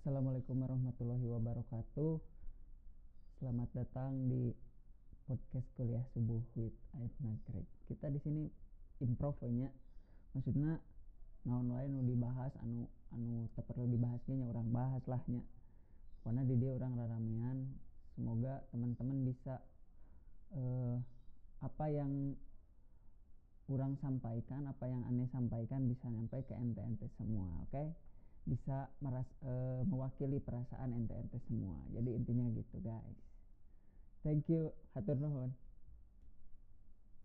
Assalamualaikum warahmatullahi wabarakatuh. Selamat datang di podcast kuliah subuh with Aib Nagrek. Kita di sini improv nya. Maksudnya naon wae nu dibahas anu anu perlu dibahasnya orang bahas lahnya. Pokoknya di dia orang raramean. Semoga teman-teman bisa uh, apa yang kurang sampaikan, apa yang aneh sampaikan bisa sampai ke ente-ente semua, oke? Okay? Bisa meras, uh, mewakili perasaan ente-ente semua. Jadi intinya gitu, guys. Thank you, hatur nuhun.